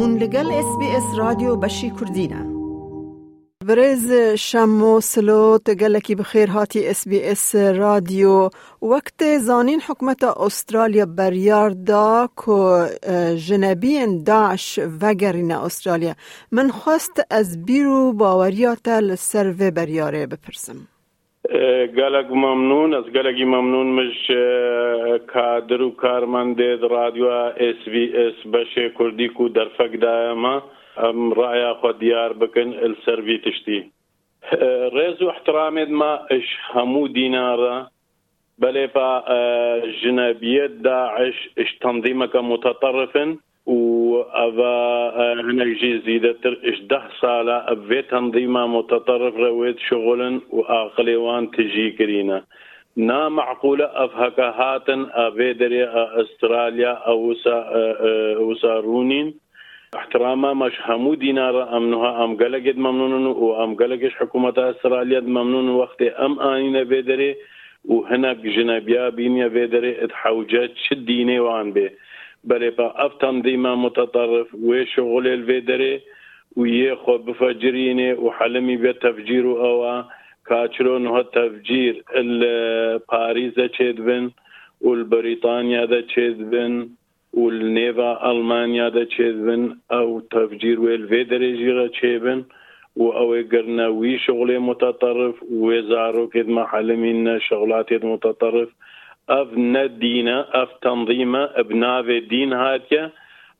هون لگل اس بی اس رادیو بشی کردینه برز شمو سلو تگلکی بخیر هاتی اس بی اس رادیو. وقت زانین حکمت استرالیا بریار دا که جنبی داعش وگرین استرالیا. من خواست از بیرو باوریات لسر بریاره بپرسم. گەلک مەمنون ئەس گەلکی مەمنون مش کادر و کارمەندێت رادیوە SسVS بەشێ کوردیک و دەرفەکدایەمە ئەم ڕایە خۆ دیار بکەن سەروی تشتی ڕێز و احترامێت ما ئش هەموو دینارە بەلێ ژنەبیەت داعش تەنظیمەکە متطرفن هنجي زيدتر إش ده صالة أبي تنظيمة متطرف رويت شغلا وآقليوان تجي كرينا. نا معقولة أفهك هاتن أبي دري أستراليا أو وسارونين احتراما مش همو دينار امنها أم قلقد ممنون وام قلقش حكومة أستراليا ممنون وقت أم آنين بيدري وهناك جنابيا بينيا بيدري اتحوجات شد ديني وان بريبا افتن ديما متطرف وشغل الفيدري ويخو بفجريني وحلمي بتفجير أو كاتشرون هو تفجير الباريزا تشيدبن والبريطانيا دا تشيدبن والنيفا المانيا دا تشيدبن أو تفجير والفيدري جيغا تشيبن أو قرنا وي شغلي متطرف وزارو كد ما حلمين شغلات متطرف. اف ندينا أف تنظيمه أبناء دين هاتيا.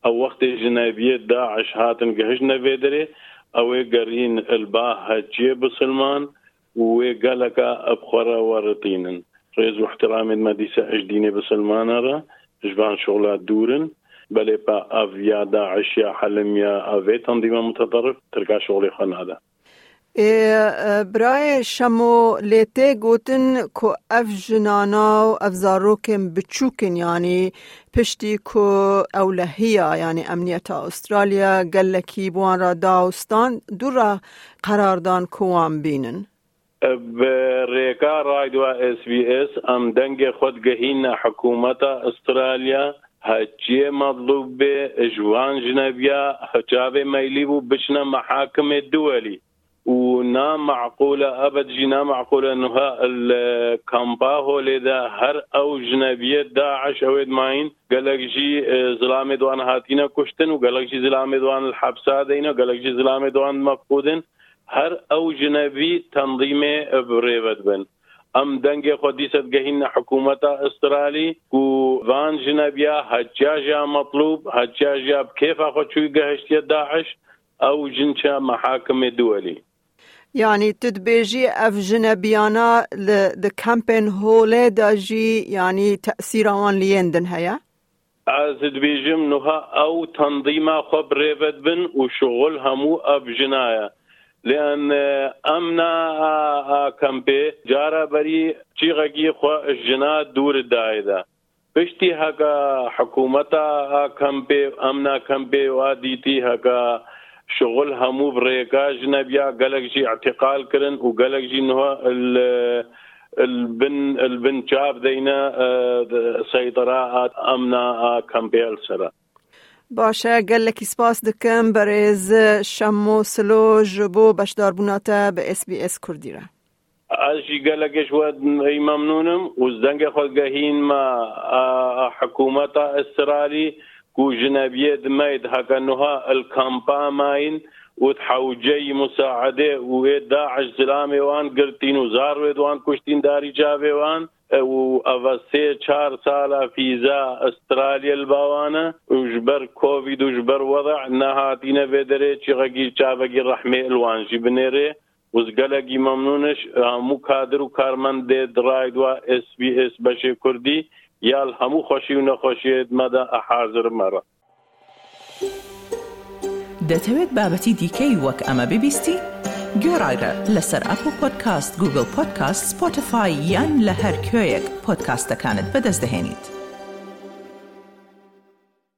أو وقت جنابية داعش هاتن قهجنا فيدري أو قرين الباه هاتجي بسلمان وقالك ابخرا ورطينن ريز واحترام المديسة اجديني بسلمان را. جبان شغلات دورن. بل با أف يا داعش يا حلم يا افي تنظيمه متطرف. تركا شغلي برایە شەمۆ لێ تێگوتن کو ئەف ژنانا و ئەف زارۆکم بچووکن ینی پشتی کو ئەو لە هەیە ینی ئەمنیەتە ئوسترالیا گەلەکی بوانرا داوستان دوورە قەراردان کوان بینن. ڕێکا ڕایدووە SسBS ئەم دەنگێ خۆت گەهینە حکوومەتە ئوسترالیا هەچێ مەبلوب بێ ژوان ژنەبیا هەچاوێ مەلی بوو بچنە مەحاکمێ دووەلی ونا معقولة أبد جنا معقولة أنه الكامبا هو لذا هر أو جنبية داعش أو ماين قالك جي زلامي دوان هاتينا كشتن وقالك جي زلامي دوان الحبسة دينا وقالك جي زلامي دوان مفقودن هر أو جنبي تنظيمي بريفت بن۔ ام دنگ خودی گهین حکومت استرالی کو وان جنبیا حجاجا مطلوب حجاجا كيف اخو شو گهشت داعش أو جنشا محاكم یعنی تد بیجی اف جنبیانا د کمپین هوله دا جی یعنی تأثیر آن لیندن هیا؟ از دبیجم نها او تنظیم خب ریبد بن و شغل همو اب جنایا لان امنا کمپی جارا بری چیغگی خو جنا دور دایدا پشتی هکا حکومتا کمپی امنا کمپی وادیتی هکا شغل همو بريكا جنبيا قالك جي اعتقال كرن وقالك جي إنه البن البن شاب دينا آه، سيطرات امنا كامبيل سرا. باشه. قال لك سپاس دکم برز شمو سلو جبو بشدار بوناتا به اس بي اس كردي را. أجي قال لك شواد ممنونم. وزدنگ خود گهین ما آه، حکومت اسرائيلي كو جنابيه دمايد هكا الكامبا ماين وتحوجي مساعدة وهي داعش زلامي وان قرتين وزار وان كشتين داري جابي وان وافاسي چار سالا فيزا استراليا الباوانا وجبر كوفيد وجبر وضع نهاتينا بدري چغاقي چابقي رحمة الوان جبنيري وزقلقي ممنونش مو كادر وكارمن دي درايد و اس بي اس بشي كردي یال هەموو خۆشی و نەخۆشیێت مەدا ئەحازر مەرە دەتەوێت بابەتی دیکەی وەک ئەمە ببیستی؟ گۆڕایرە لەسەر ئەپ و پۆدکاست گوگل پۆدکاست سپۆتفاای یان لە هەر کوێیەک پۆدکاستەکانت بەدەستدەێنیت.